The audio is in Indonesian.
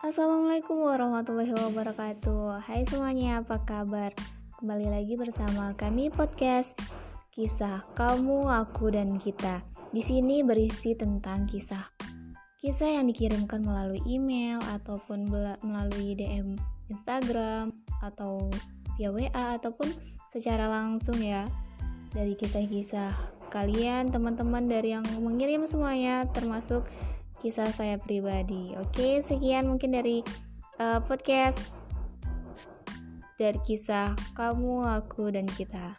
Assalamualaikum warahmatullahi wabarakatuh. Hai semuanya apa kabar? Kembali lagi bersama kami podcast Kisah kamu, aku, dan kita. Di sini berisi tentang kisah Kisah yang dikirimkan melalui email Ataupun melalui DM Instagram Atau via WA Ataupun secara langsung ya. Dari kisah-kisah kalian teman-teman dari yang mengirim semuanya termasuk kisah saya pribadi. Oke, sekian mungkin dari uh, podcast dari kisah kamu, aku, dan kita.